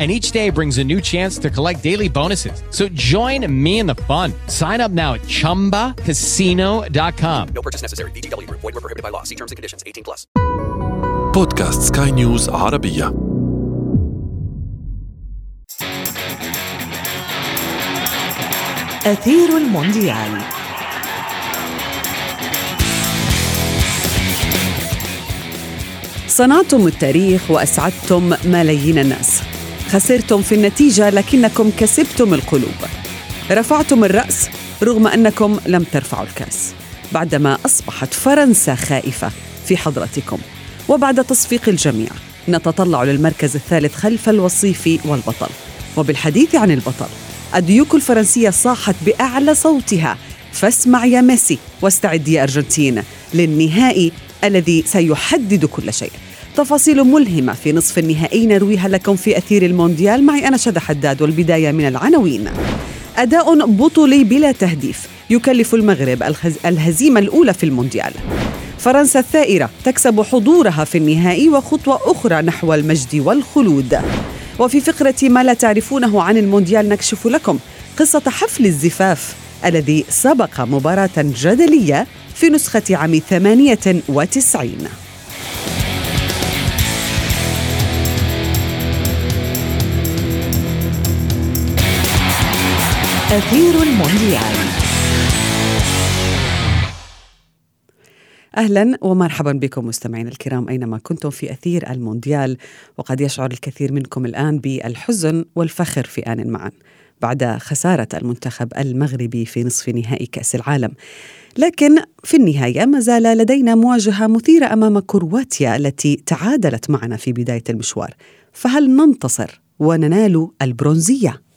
and each day brings a new chance to collect daily bonuses. So join me in the fun. Sign up now at ChumbaCasino.com. No purchase necessary. BGW. Void were prohibited by law. See terms and conditions. 18 plus. بودكاست سكاي نيوز عربية أثير المونديال صنعتم التاريخ وأسعدتم ملايين الناس خسرتم في النتيجة لكنكم كسبتم القلوب. رفعتم الرأس رغم أنكم لم ترفعوا الكأس. بعدما أصبحت فرنسا خائفة في حضرتكم. وبعد تصفيق الجميع نتطلع للمركز الثالث خلف الوصيف والبطل. وبالحديث عن البطل الديوك الفرنسية صاحت بأعلى صوتها. فاسمع يا ميسي واستعد يا أرجنتين للنهائي الذي سيحدد كل شيء. تفاصيل ملهمة في نصف النهائي. نرويها لكم في أثير المونديال. معي أنا شذى حداد والبداية من العناوين. أداء بطولي بلا تهديف يكلف المغرب الهزيمة الأولى في المونديال. فرنسا الثائرة تكسب حضورها في النهائي وخطوة أخرى نحو المجد والخلود. وفي فقرة ما لا تعرفونه عن المونديال نكشف لكم قصة حفل الزفاف الذي سبق مباراة جدلية في نسخة عام 98 أثير المونديال. أهلا ومرحبا بكم مستمعينا الكرام أينما كنتم في أثير المونديال وقد يشعر الكثير منكم الآن بالحزن والفخر في آن معا بعد خسارة المنتخب المغربي في نصف نهائي كأس العالم. لكن في النهاية ما زال لدينا مواجهة مثيرة أمام كرواتيا التي تعادلت معنا في بداية المشوار. فهل ننتصر وننال البرونزية؟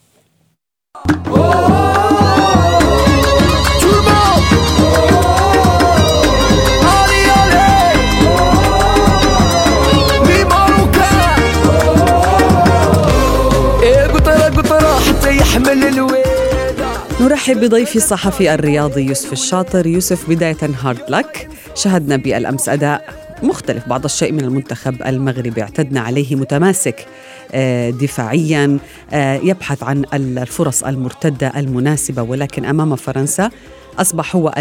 نرحب بضيفي الصحفي الرياضي يوسف الشاطر يوسف بداية هارد لك. شهدنا بالأمس أداء مختلف بعض الشيء من المنتخب المغربي. اعتدنا عليه متماسك آه، دفاعيا آه، يبحث عن الفرص المرتدة المناسبة. ولكن أمام فرنسا أصبح هو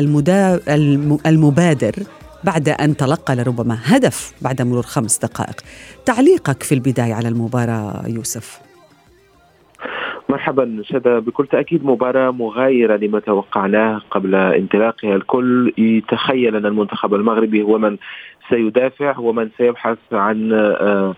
المبادر بعد أن تلقى لربما هدف بعد مرور خمس دقائق. تعليقك في البداية على المباراة يوسف. مرحبا شذا بكل تأكيد مباراة مغايرة لما توقعناه قبل انطلاقها الكل. يتخيل أن المنتخب المغربي هو من سيدافع ومن سيبحث عن آه،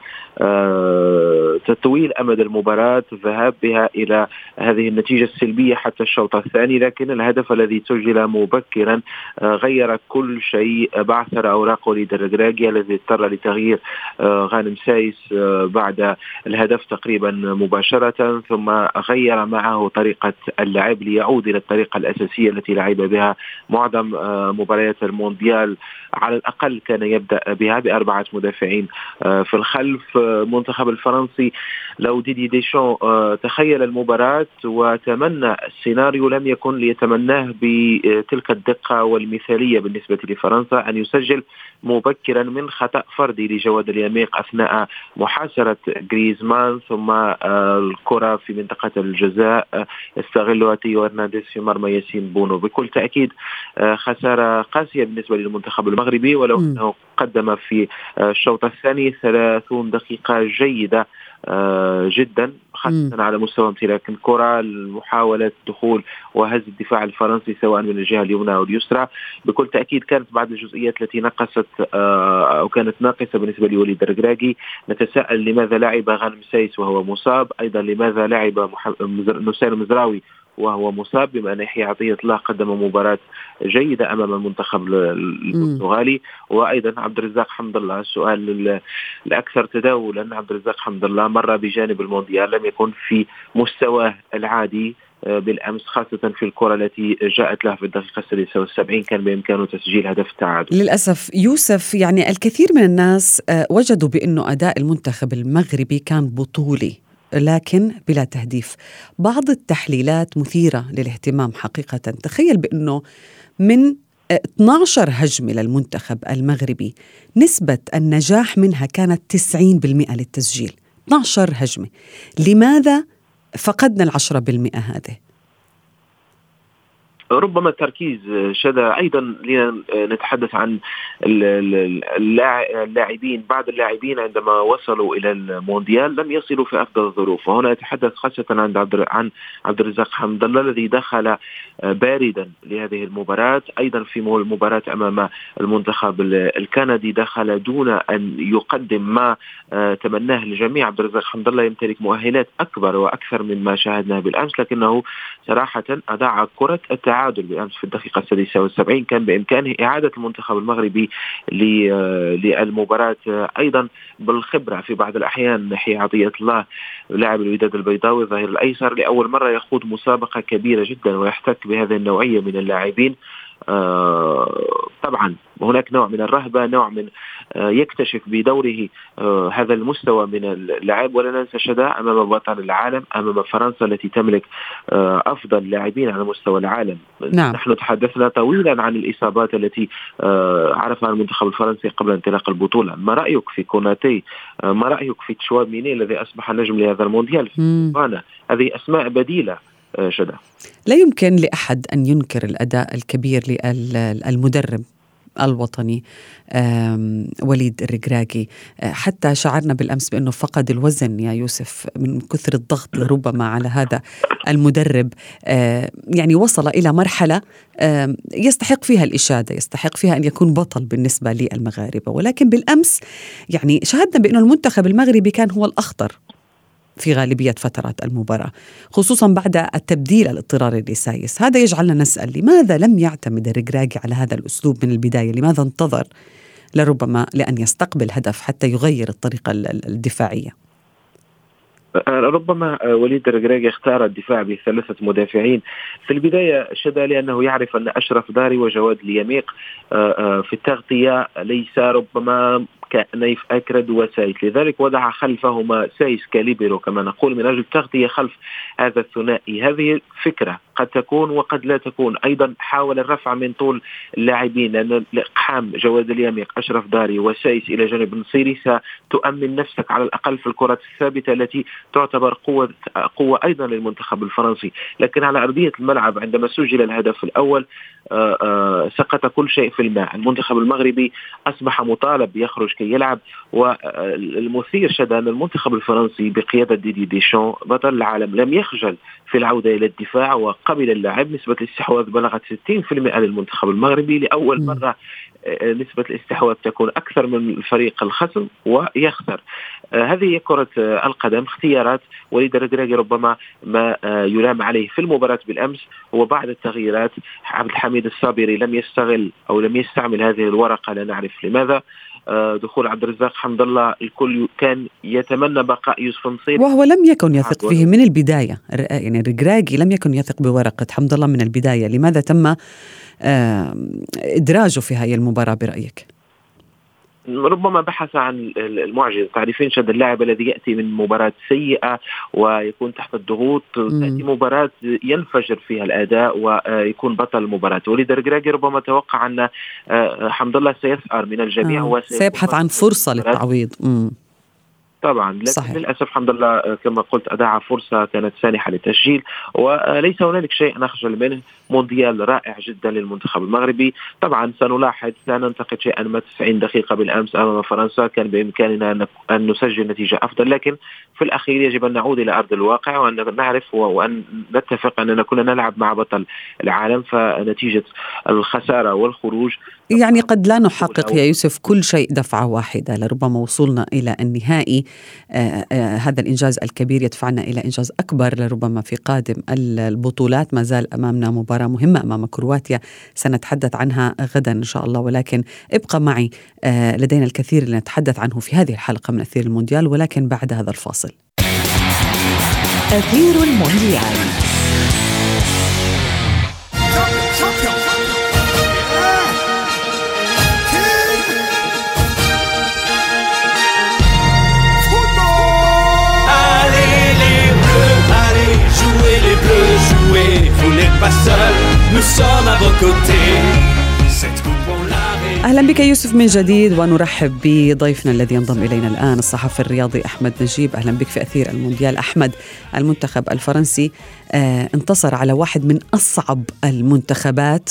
تطويل أمد المباراة الذهاب بها إلى هذه النتيجة السلبية حتى الشوط الثاني لكن الهدف الذي سجل مبكرا آه، غير كل شيء بعثر اوراقه لدرجراجيا الذي اضطر لتغيير غانم سايس بعد الهدف تقريبا مباشرة ثم غير معه طريقة اللعب ليعود إلى الطريقة الأساسية التي لعب بها معظم مباريات المونديال. على الأقل كان يبدأ بها بأربعة مدافعين آه، في الخلف المنتخب الفرنسي لو ديدي ديشون آه، تخيل المباراة وتمنى السيناريو لم يكن ليتمناه بتلك الدقة والمثالية بالنسبة لفرنسا أن يسجل مبكرا من خطأ فردي لجواد اليميق أثناء محاصرة جريزمان ثم آه، الكرة في منطقة الجزاء يستغلها ثيو هرنانديز في مرمى ياسين بونو. بكل تأكيد خسارة قاسية بالنسبة للمنتخب المغربي ولو أنه قدم في الشوط الثاني 30 دقيقة جيدة آه، جدا. خاصة على مستوى امتلاك. الكرة محاولة دخول وهز الدفاع الفرنسي سواء من الجهة اليمنى أو اليسرى بكل تأكيد كانت بعض الجزئيات التي نقصت آه، أو كانت ناقصة بالنسبة لوليد الركراكي نتساءل لماذا لعب غانم سايس وهو مصاب؟ أيضا لماذا لعب نسير مزراوي وهو مصاب بما أن يحيى عطية الله قدم مباراة جيدة أمام المنتخب البرتغالي. وأيضا عبد الرزاق حمد الله السؤال الأكثر تداولا. عبد الرزاق حمد الله مر بجانب المونديال لم يكن في مستواه العادي آه، بالأمس خاصة في الكرة التي جاءت له في الدقيقة السادسة والسبعين. كان بإمكانه تسجيل هدف التعادل. للأسف يوسف يعني الكثير من الناس آه، وجدوا بأنه أداء المنتخب المغربي كان بطولي. لكن بلا تهديف. بعض التحليلات مثيرة للاهتمام حقيقة. تخيل بأنه من 12 هجمة للمنتخب المغربي نسبة النجاح منها كانت 90% للتسجيل. 12 هجمة. لماذا فقدنا العشرة بالمئة هذه؟ ربما التركيز شذا أيضا نتحدث عن اللاعبين بعض اللاعبين عندما وصلوا إلى المونديال لم يصلوا في أفضل الظروف. وهنا أتحدث خاصة عن عبد عن عبد الرزاق حمد الله الذي دخل باردا لهذه المباراة. أيضا في المباراة أمام المنتخب الكندي دخل دون أن يقدم ما تمناه الجميع. عبد الرزاق حمد الله يمتلك مؤهلات أكبر وأكثر من ما شاهدناه بالأمس لكنه صراحة أضاع كرة التعادل بأمس في الدقيقة السادسة والسبعين. كان بإمكانه إعادة المنتخب المغربي للمباراة. أيضا بالخبرة في بعض الأحيان نحي عطية الله لاعب الوداد البيضاوي الظهير الأيسر لأول مرة يخوض مسابقة كبيرة جدا ويحتك بهذه النوعية من اللاعبين. آه، طبعا هناك نوع من الرهبة نوع من آه، يكتشف بدوره آه، هذا المستوى من اللعب ولا ننسى شداء أمام بطل العالم أمام فرنسا التي تملك أفضل لاعبين على مستوى العالم. نعم. نحن تحدثنا طويلا عن الإصابات التي عرفها المنتخب الفرنسي قبل انطلاق البطولة. ما رأيك في كوناتي؟ ما رأيك في تشواميني الذي أصبح نجم لهذا المونديال؟ هذه أسماء بديلة. شدا لا يمكن لأحد أن ينكر الأداء الكبير للمدرب الوطني وليد الركراكي أه، حتى شعرنا بالأمس بأنه فقد الوزن يا يوسف من كثر الضغط ربما على هذا المدرب. أه، يعني وصل إلى مرحلة يستحق فيها الإشادة يستحق فيها أن يكون بطل بالنسبة للمغاربة. ولكن بالأمس يعني شاهدنا بأنه المنتخب المغربي كان هو الأخطر. في غالبية فترات المباراة خصوصا بعد التبديل الاضطراري لسايس. هذا يجعلنا نسأل لماذا لم يعتمد الركراكي على هذا الأسلوب من البداية؟ لماذا انتظر لربما لأن يستقبل هدف حتى يغير الطريقة الدفاعية؟ ربما وليد الركراكي اختار الدفاع بثلاثة مدافعين. في البداية شدا لأنه يعرف أن أشرف داري وجواد اليميق آه، آه، في التغطية ليس ربما كنايف أكرد وسايس. لذلك وضع خلفهما سايس كاليبرو كما نقول من أجل التغطية خلف هذا الثنائي. هذه فكرة قد تكون وقد لا تكون. أيضا حاول الرفع من طول اللاعبين لأن إقحام جواد اليميق أشرف داري وسايس إلى جانب النصيري ستؤمن نفسك على الأقل في الكرات الثابتة التي تعتبر قوة قوة أيضا للمنتخب الفرنسي. لكن على أرضية الملعب عندما سجل الهدف الأول آه، آه، سقط كل شيء في الماء. المنتخب المغربي أصبح مطالب يخرج كي يلعب والمثير شد أن المنتخب الفرنسي بقيادة ديدي ديشون بطل العالم لم يخجل في العودة إلى الدفاع وقبل اللعب نسبة الاستحواذ بلغت 60% للمنتخب المغربي لأول مرة آه، نسبة الاستحواذ تكون أكثر من الفريق الخصم ويخسر. هذه هي كرة القدم اختيارات وليد الركراكي ربما ما يلام عليه في المباراة بالأمس. هو بعض التغييرات عبد الحميد الصابري لم يستغل أو لم يستعمل هذه الورقة لا نعرف لماذا. آه، دخول عبد الرزاق حمد الله الكل كان يتمنى بقاء يوسف نصير وهو لم يكن يثق فيه من البداية. يعني الركراكي لم يكن يثق بورقة حمد الله من البداية. لماذا تم إدراجه في هذه المباراة برأيك؟ ربما بحث عن المعجزة تعرفين شد اللاعب الذي يأتي من مباراة سيئة ويكون تحت الضغوط تأتي مباراة ينفجر فيها الأداء ويكون بطل المباراة. وليد الركراكي ربما توقع أن آه، حمد الله سيثأر من الجميع آه. سيبحث عن فرصة للتعويض. طبعا لكن صحيح. للأسف الحمد لله آه، كما قلت اضاع فرصة كانت سانحة للتسجيل وليس هنالك شيء نخجل منه مونديال رائع جدا للمنتخب المغربي طبعا سنلاحظ لا ننتقد شيئا ما 90 دقيقة بالأمس أمام فرنسا كان بإمكاننا أن أن نسجل نتيجة أفضل لكن في الأخير يجب أن نعود إلى أرض الواقع وأن نعرف و- وأن نتفق أننا كنا نلعب مع بطل العالم فنتيجة الخسارة والخروج يعني قد لا نحقق يا يوسف كل شيء دفعة واحدة لربما وصولنا إلى النهائي. آه، آه، هذا الإنجاز الكبير يدفعنا إلى إنجاز أكبر لربما في قادم البطولات. ما زال أمامنا مباراة مهمة أمام كرواتيا سنتحدث عنها غدا إن شاء الله. ولكن ابقى معي آه، لدينا الكثير لنتحدث عنه في هذه الحلقة من أثير المونديال ولكن بعد هذا الفاصل. أثير المونديال Allez les bleus, allez jouez les bleus, jouez, vous n'êtes pas seuls, nous sommes à vos côtés. أهلا بك يوسف من جديد ونرحب بضيفنا الذي ينضم إلينا الآن الصحفي الرياضي أحمد نجيب. أهلا بك في أثير المونديال. أحمد المنتخب الفرنسي آه انتصر على واحد من أصعب المنتخبات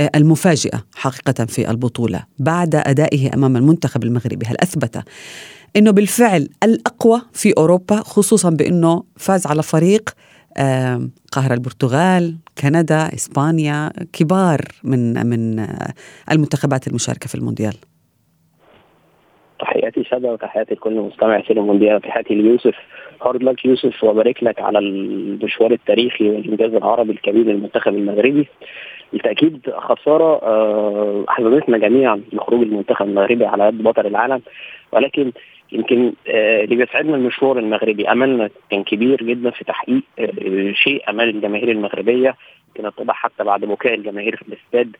آه المفاجئة حقيقة في البطولة بعد أدائه أمام المنتخب المغربي. هل أثبت إنه بالفعل الأقوى في أوروبا خصوصا بإنه فاز على فريق قهر البرتغال كندا إسبانيا كبار من من آه، المنتخبات المشاركة في المونديال. تحياتي شادة وتحياتي لكل مستمع في المونديال. تحياتي ليوسف هارد لك يوسف وبارك لك على المشوار التاريخي والإنجاز العربي الكبير للمنتخب المغربي. بالتاكيد خسارة آه، احزنتنا جميعا لخروج المنتخب المغربي على يد بطل العالم. ولكن يمكن آه، اللي بيسعدنا المشوار المغربي. أملنا كان كبير جدا في تحقيق آه، شيء أمال الجماهير المغربية. يمكن اتضح حتى بعد بكاء الجماهير في الاستاد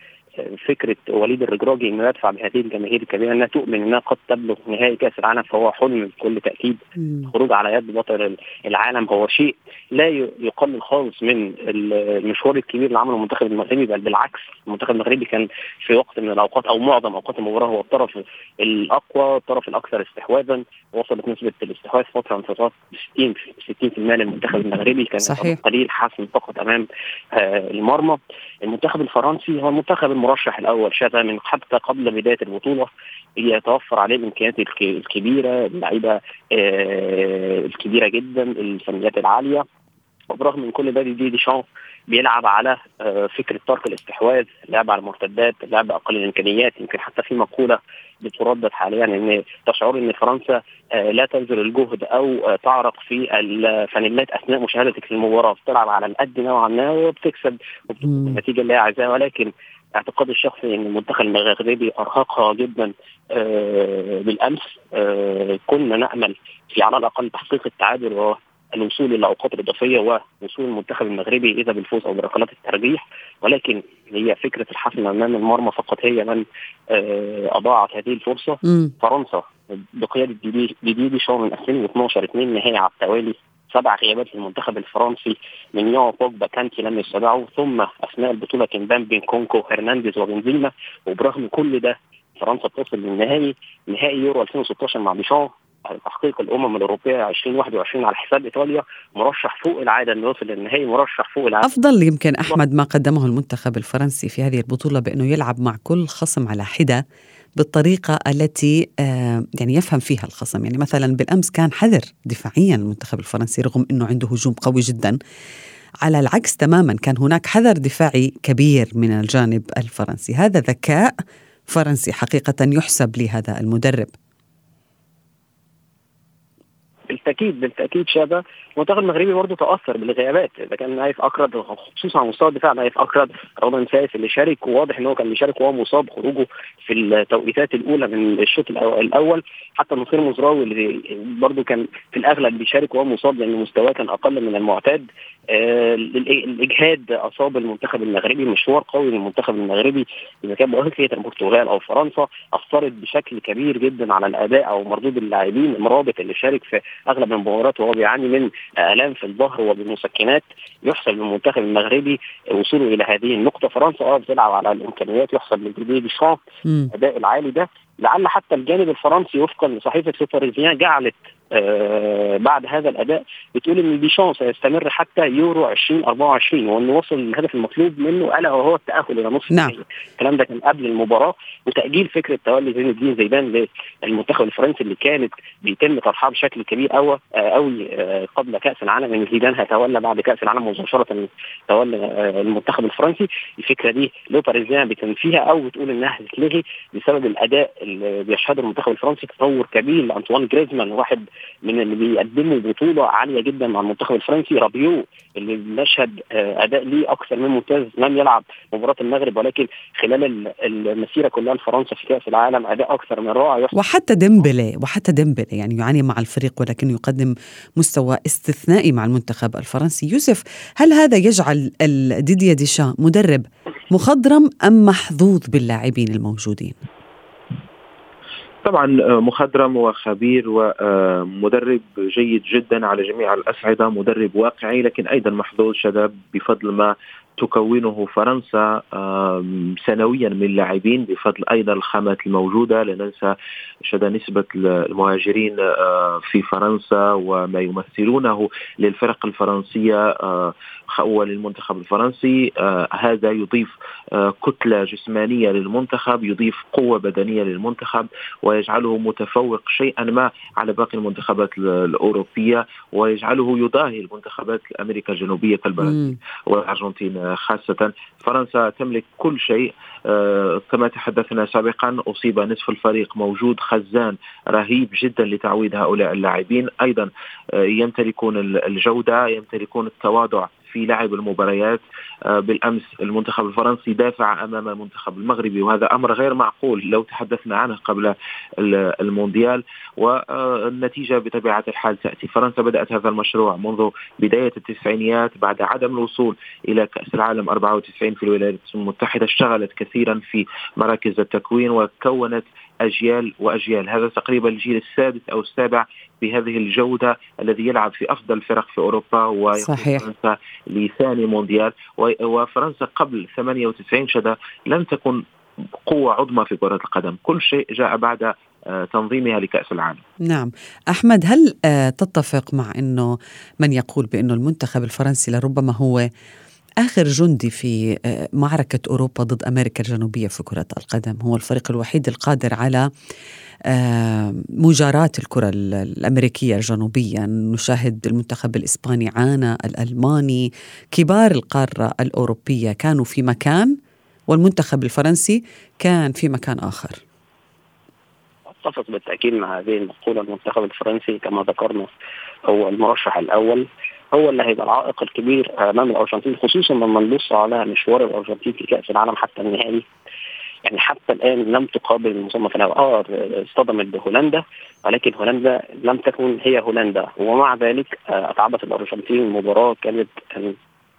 فكرة وليد الرجراجي إنه يدفع بهذه الجماهير الكبيرة إنها تؤمن إنها قد تبلغ نهائي كأس العالم فهو حلم بكل تأكيد. الخروج على يد بطل العالم هو شيء لا يقلل خالص من المشوار الكبير اللي عمله المنتخب المغربي بل بالعكس المنتخب المغربي كان في وقت من الأوقات أو معظم أوقات المباراة هو الطرف الأقوى الطرف الأكثر استحواذا وصلت نسبه الاستحواذ فتره من فترات 60 60% للمنتخب المغربي. كان صحيح. قليل حاسم فقط أمام آه، المرمى. المنتخب الفرنسي هو المنتخب المرشح الأول شاذ من حتى قبل بداية البطولة. يتوفر عليه الإمكانيات الك- الكبيرة اللعيبة آه، الكبيرة جدا الفنيات العالية. وبرغم من كل ده دي ديشان بيلعب على آه، فكرة ترك الاستحواذ اللعب على المرتدات اللعب أقل الإمكانيات. يمكن حتى في مقولة بتردد حاليا إن تشعر إن فرنسا آه، لا تبذل الجهد أو تعرق في الفانيلات أثناء مشاهدتك للمباراة. بتلعب على القد نوعا ما وبتكسب. النتيجة اللي هي عايزاها. ولكن اعتقادي الشخصي إن المنتخب المغربي أرهقها جدا آه، بالأمس. آه، كنا نأمل في على الأقل تحقيق التعادل والوصول إلى أوقات إضافية ووصول المنتخب المغربي إذا بالفوز أو بركلات الترجيح. ولكن هي فكرة الحسم أمام المرمى فقط هي من آه، أضاعت هذه الفرصة. مم. فرنسا بقيادة ديدي ديدي ديشان من 2012 اثنين نهائي على التوالي سبع غيابات للمنتخب الفرنسي منهم بوجبا كانتي لم يستدعوا ثم أثناء البطولة كان بين نكونكو هرنانديز وبنزيما وبرغم كل ده فرنسا تصل للنهائي نهائي يورو 2016 مع ديشان تحقيق الأمم الأوروبية 2021 على حساب إيطاليا مرشح فوق العادة إنه يوصل للنهائي مرشح فوق العادة. أفضل يمكن أحمد ما قدمه المنتخب الفرنسي في هذه البطولة بأنه يلعب مع كل خصم على حدة. بالطريقة التي آه، يعني يفهم فيها الخصم. يعني مثلا بالأمس كان حذر دفاعيا المنتخب الفرنسي رغم أنه عنده هجوم قوي جدا. على العكس تماما كان هناك حذر دفاعي كبير من الجانب الفرنسي. هذا ذكاء فرنسي حقيقة يحسب لهذا المدرب. بالتأكيد بالتأكيد شابة. المنتخب المغربي برضه تأثر بالغيابات. إذا كان نايف اكرد خصوصا على مستوى الدفاع نايف اكرد رومان سايس اللي شارك وواضح إن هو كان بيشارك وهو مصاب خروجه في التوقيتات الأولى من الشوط الأول. حتى نصير مزراوي اللي برضه كان في الأغلب بيشارك وهو مصاب لأن مستواه كان أقل من المعتاد. الإجهاد أصاب المنتخب المغربي مشوار قوي للمنتخب المغربي إذا كان بواجهه البرتغال أو فرنسا اثرت بشكل كبير جدا على الأداء أو مردود اللاعبين المرابط اللي شارك في أغلب المباريات وهو بيعاني من آلام في الظهر وبالمسكنات يحسب للمنتخب المغربي وصوله إلى هذه النقطة فرنسا آه بتلعب على الإمكانيات يحسب لديدي ديشامب مم. الأداء العالي ده لعل حتى الجانب الفرنسي وفقا لصحيفة لوباريزيان جعلت آه بعد هذا الأداء بتقول إن ديشان سيستمر حتى يورو 2024 وانه وصل للهدف المطلوب منه ألا وهو التأهل إلى نصف نعم. الكلام ده كان قبل المباراة وتأجيل فكرة تولي زين الدين زيدان للمنتخب الفرنسي اللي كانت بيتم طرحها بشكل كبير قوي قوي آه قبل كأس العالم إن زيدان هيتولى بعد كأس العالم مباشرة تولى آه المنتخب الفرنسي الفكرة دي لو باريزيان بتنفيها أو بتقول إنها هتتلغي بسبب الأداء اللي بيشهده المنتخب الفرنسي تطور كبير لأنطوان جريزمان واحد من اللي بيقدموا بطولة عالية جدا مع المنتخب الفرنسي. رابيو اللي آه أداء ليه أكثر من ممتاز لم يلعب مباراة المغرب ولكن خلال المسيرة كلها لفرنسا في كأس العالم أداء أكثر من رائع. وحتى ديمبلي وحتى ديمبلي يعني يعاني مع الفريق ولكنه يقدم مستوى استثنائي مع المنتخب الفرنسي. يوسف هل هذا يجعل ديدييه ديشان مدرب مخضرم أم محظوظ باللاعبين الموجودين؟ طبعا مخضرم وخبير ومدرب جيد جدا على جميع الاصعده مدرب واقعي لكن أيضا محظوظ شباب بفضل ما تكونه فرنسا سنويا من لاعبين بفضل أيضا الخامات الموجودة. لا ننسى شد نسبة المهاجرين في فرنسا وما يمثلونه للفرق الفرنسية وللمنتخب الفرنسي هذا يضيف كتلة جسمانية للمنتخب يضيف قوة بدنية للمنتخب ويجعله متفوق شيئا ما على باقي المنتخبات الأوروبية ويجعله يضاهي المنتخبات أمريكا الجنوبية كالبرازيل والأرجنتين خاصة. فرنسا تملك كل شيء آه كما تحدثنا سابقا أصيب نصف الفريق موجود خزان رهيب جدا لتعويض هؤلاء اللاعبين. أيضا آه يمتلكون الجودة يمتلكون التواضع في لعب المباريات بالأمس المنتخب الفرنسي دافع أمام المنتخب المغربي وهذا أمر غير معقول لو تحدثنا عنه قبل المونديال. والنتيجة بطبيعة الحال تأتي. فرنسا بدأت هذا المشروع منذ بداية التسعينيات بعد عدم الوصول إلى كأس العالم 94 في الولايات المتحدة. اشتغلت كثيرا في مراكز التكوين وكونت أجيال وأجيال. هذا تقريبا الجيل السادس أو السابع بهذه الجودة الذي يلعب في أفضل الفرق في أوروبا صحيح. فرنسا لثاني مونديال. وفرنسا قبل 98 شدا لم تكن قوة عظمى في كرة القدم. كل شيء جاء بعد تنظيمها لكأس العالم. نعم. أحمد هل تتفق مع أنه من يقول بأنه المنتخب الفرنسي لربما هو آخر جندي في معركة أوروبا ضد أمريكا الجنوبية في كرة القدم. هو الفريق الوحيد القادر على مجاراة الكرة الأمريكية الجنوبية. نشاهد المنتخب الإسباني عانى الألماني كبار القارة الأوروبية كانوا في مكان والمنتخب الفرنسي كان في مكان آخر. أتفق بالتأكيد مع هذه المقولة. المنتخب الفرنسي كما ذكرنا هو المرشح الأول هو اللي هيبقى العائق الكبير أمام الأرجنتين خصوصا لما نبص على مشوار الأرجنتين في كأس العالم حتى النهائي. يعني حتى الآن لم تقابل المصنف الأول آه اصطدمت بهولندا ولكن هولندا لم تكن هي هولندا. ومع ذلك أتعبت الأرجنتين المباراه كانت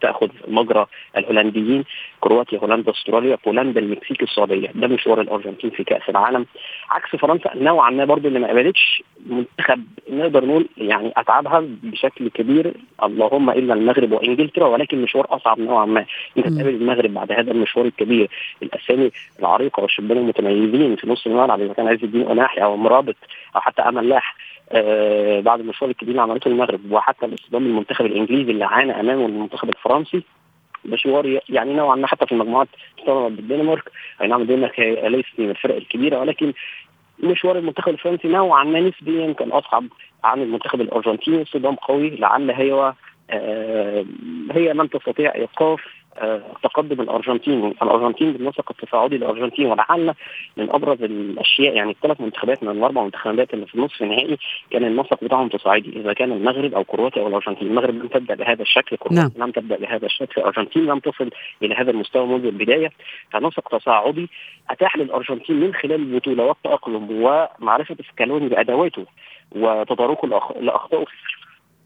تأخذ مجرى الهولنديين كرواتيا هولندا أستراليا بولندا المكسيك السعودية. ده مشوار الأرجنتين في كأس العالم. عكس فرنسا نوعا ما برضه اللي ما قابلتش منتخب نقدر نقول يعني أتعبها بشكل كبير اللهم إلا المغرب وإنجلترا ولكن مشوار أصعب نوعا ما. إنت تقابل المغرب بعد هذا المشوار الكبير. الأسامي العريقة والشبان المتميزين في نص الملعب إذا كان عز الدين قناحي أو مرابط أو حتى امل لاح آه بعد المشوار الكبير اللي عملته المغرب وحتى الاصطدام المنتخب الإنجليزي اللي عانى أمامه المنتخب الفرنسي مشوار يعني نوعا ما حتى في المجموعات اصطدمت بالدنمارك. أي نعم الدنمارك هي ليست من الفرق الكبيرة ولكن مشوار المنتخب الفرنسي نوعا ما نسبيا كان أصعب عن المنتخب الأرجنتيني. اصطدام قوي لعل هي آه هي لم تستطيع إيقاف تقدم الأرجنتين الأرجنتين بالنسق التصاعدي للأرجنتين ولعل من أبرز الأشياء يعني الثلاث منتخبات من الأربع منتخبات اللي في النصف النهائي كان النسق بتاعهم تصاعدي إذا كان المغرب أو كرواتيا أو الأرجنتين. المغرب لم تبدأ بهذا الشكل كرواتيا نعم. لم تبدأ بهذا الشكل الأرجنتين لم تصل إلى هذا المستوى منذ البداية. فنسق تصاعدي أتاح للأرجنتين من خلال البطوله والتاقلم ومعرفة سكالوني بأدواته وتداركه لاخطائه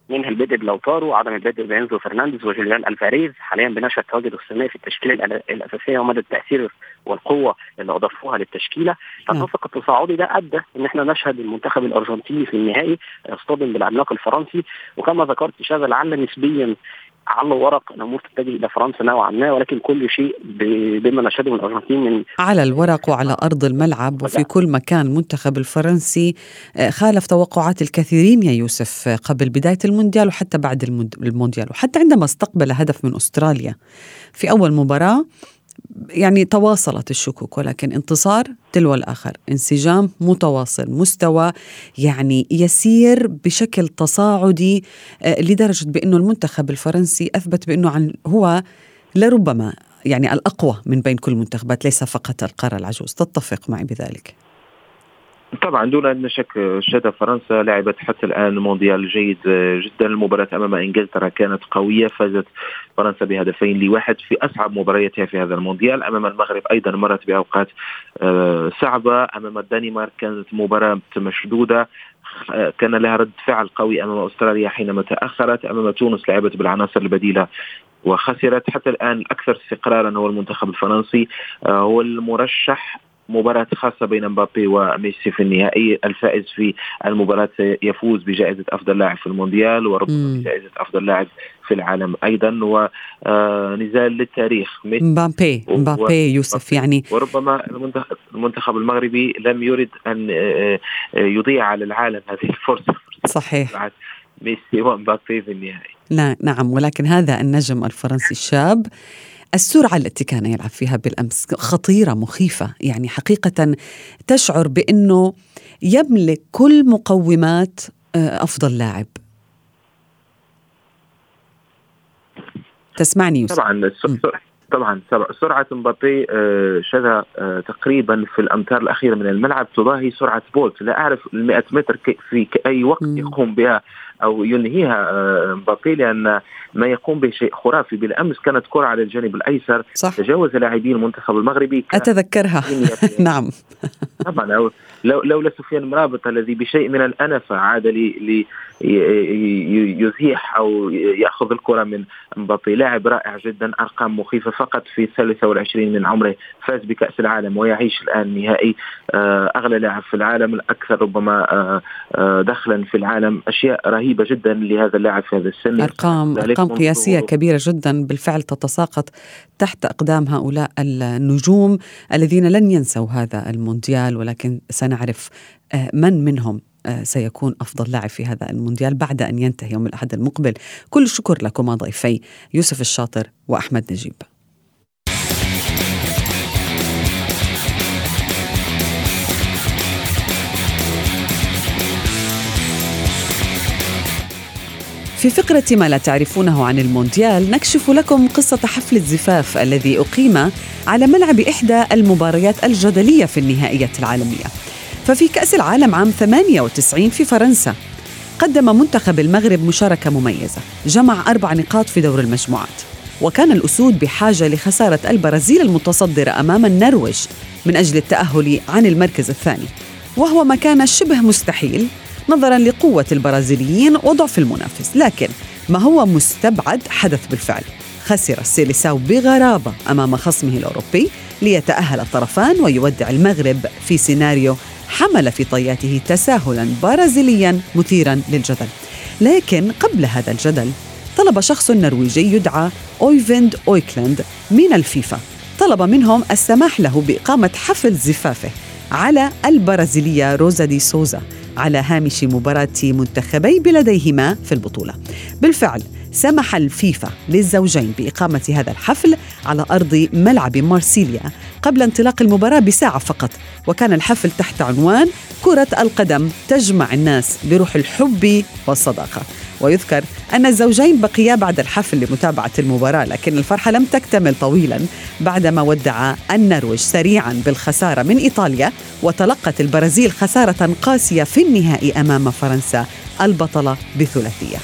منها البدء بلاوتارو وعدم البدء بإنزو فرنانديز وجوليان ألفاريز. حاليا بنشهد تواجد الثنائي في التشكيلة الأساسية ومدى التأثير والقوة اللي أضافوها للتشكيلة. فالنسق التصاعدي ده أدى إن إحنا نشهد المنتخب الأرجنتيني في النهائي يصطدم بالعملاق الفرنسي. وكما ذكرت شاذ لعل نسبيا على الورق الأمور تتجه إلى فرنسا نوعا ما ولكن كل شيء بما نشهده من الأرجنتين من على الورق وعلى أرض الملعب وفي كل مكان المنتخب الفرنسي آه، خالف توقعات الكثيرين يا يوسف آه، قبل بداية المونديال وحتى بعد الموند- المونديال وحتى عندما استقبل هدف من أستراليا في أول مباراة. يعني تواصلت الشكوك ولكن انتصار تلو الآخر. انسجام متواصل مستوى يعني يسير بشكل تصاعدي آه، لدرجة بأنه المنتخب الفرنسي أثبت بأنه عن هو لربما يعني الأقوى من بين كل المنتخبات ليس فقط القارة العجوز. تتفق معي بذلك. طبعا دون ادنى شك شهد فرنسا لعبت حتى الآن مونديال جيد جدا. المباراة أمام إنجلترا كانت قوية فازت فرنسا بهدفين لواحد في أصعب مبارياتها في هذا المونديال. أمام المغرب أيضا مرت بأوقات آه، صعبة. أمام الدنمارك كانت مباراة مشدودة آه، كان لها رد فعل قوي أمام أستراليا حينما تأخرت. أمام تونس لعبت بالعناصر البديلة وخسرت. حتى الآن الاكثر استقرارا هو المنتخب الفرنسي آه، هو المرشح مباراة خاصة بين مبابي وميسي في النهائي. الفائز في المباراة يفوز بجائزة أفضل لاعب في المونديال وربما. بجائزة أفضل لاعب في العالم أيضا. ونزال للتاريخ. ميسي مبابي مبابي يوسف يعني وربما المنتخب, المغربي لم يرد أن آه، آه، يضيع على العالم هذه الفرصة. صحيح. بعد ميسي ومبابي في النهائي. لا نعم ولكن هذا النجم الفرنسي الشاب. السرعة التي كان يلعب فيها بالأمس خطيرة مخيفة. يعني حقيقة تشعر بأنه يملك كل مقومات آه، أفضل لاعب. تسمعني يوسف؟ طبعا. طبعا سرعة- مبابي آه، شذا آه، تقريبا في الأمتار الأخيرة من الملعب. تضاهي سرعة بولت. لا أعرف ال 100 متر في أي وقت. يقوم بها أو ينهيها آه، مبابي لأن ما يقوم به شيء. خرافي بالأمس كانت كرة على الجانب الأيسر. صح. تجاوز لاعبي المنتخب المغربي. كان أتذكرها. نعم. طبعا لو لو- لولا سفيان مرابط الذي بشيء من الانفه عاد لي يزيح أو يأخذ الكرة من مبابي. لاعب رائع جدا أرقام مخيفة فقط في الثالثة والعشرين من عمره. فاز بكأس العالم ويعيش الآن نهائي آه، أغلى لاعب في العالم الأكثر ربما آه، دخلا في العالم. أشياء رهيبة. جدا لهذا اللاعب في هذا السن. أرقام منذ قياسية كبيرة جدا بالفعل تتساقط تحت أقدام هؤلاء النجوم الذين لن ينسوا هذا المونديال ولكن سنعرف آه، من منهم آه، سيكون أفضل لاعب في هذا المونديال بعد أن ينتهي يوم الأحد المقبل. كل الشكر لكما ضيفي يوسف الشاطر وأحمد نجيب. في فقرة ما لا تعرفونه عن المونديال نكشف لكم قصة حفل الزفاف الذي أقيم على ملعب إحدى المباريات الجدلية في النهائيات العالمية. ففي كأس العالم عام 98 في فرنسا قدم منتخب المغرب مشاركة مميزة جمع أربع نقاط في دور المجموعات. وكان الأسود بحاجة لخسارة البرازيل المتصدرة أمام النرويج من أجل التأهل عن المركز الثاني. وهو ما كان شبه مستحيل نظرا لقوة البرازيليين وضعف المنافس لكن ما هو مستبعد حدث بالفعل؟ خسر السيليساو بغرابة أمام خصمه الأوروبي ليتأهل الطرفان ويودع المغرب في سيناريو حمل في طياته تساهلا برازيليا مثيرا للجدل. لكن قبل هذا الجدل طلب شخص نرويجي يدعى أويفند أويكلاند من الفيفا. طلب منهم السماح له بإقامة حفل زفافه على البرازيلية روزا دي سوزا على هامش مباراة منتخبي بلديهما في البطولة. بالفعل سمح الفيفا للزوجين بإقامة هذا الحفل على أرض ملعب مارسيليا قبل انطلاق المباراة بساعة فقط. وكان الحفل تحت عنوان كرة القدم تجمع الناس بروح الحب والصداقة. ويذكر أن الزوجين بقيا بعد الحفل لمتابعة المباراة لكن الفرحة لم تكتمل طويلا بعدما ودع النرويج سريعا بالخسارة من إيطاليا وتلقت البرازيل خسارة قاسية في النهائي أمام فرنسا البطلة بثلاثية.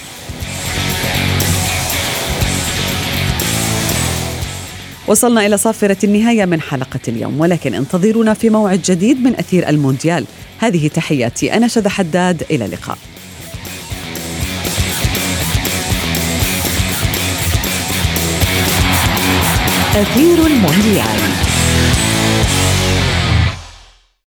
وصلنا إلى صافرة النهاية من حلقة اليوم ولكن انتظرونا في موعد جديد من أثير المونديال. هذه تحياتي أنا شذى حداد إلى اللقاء. أثير المونديال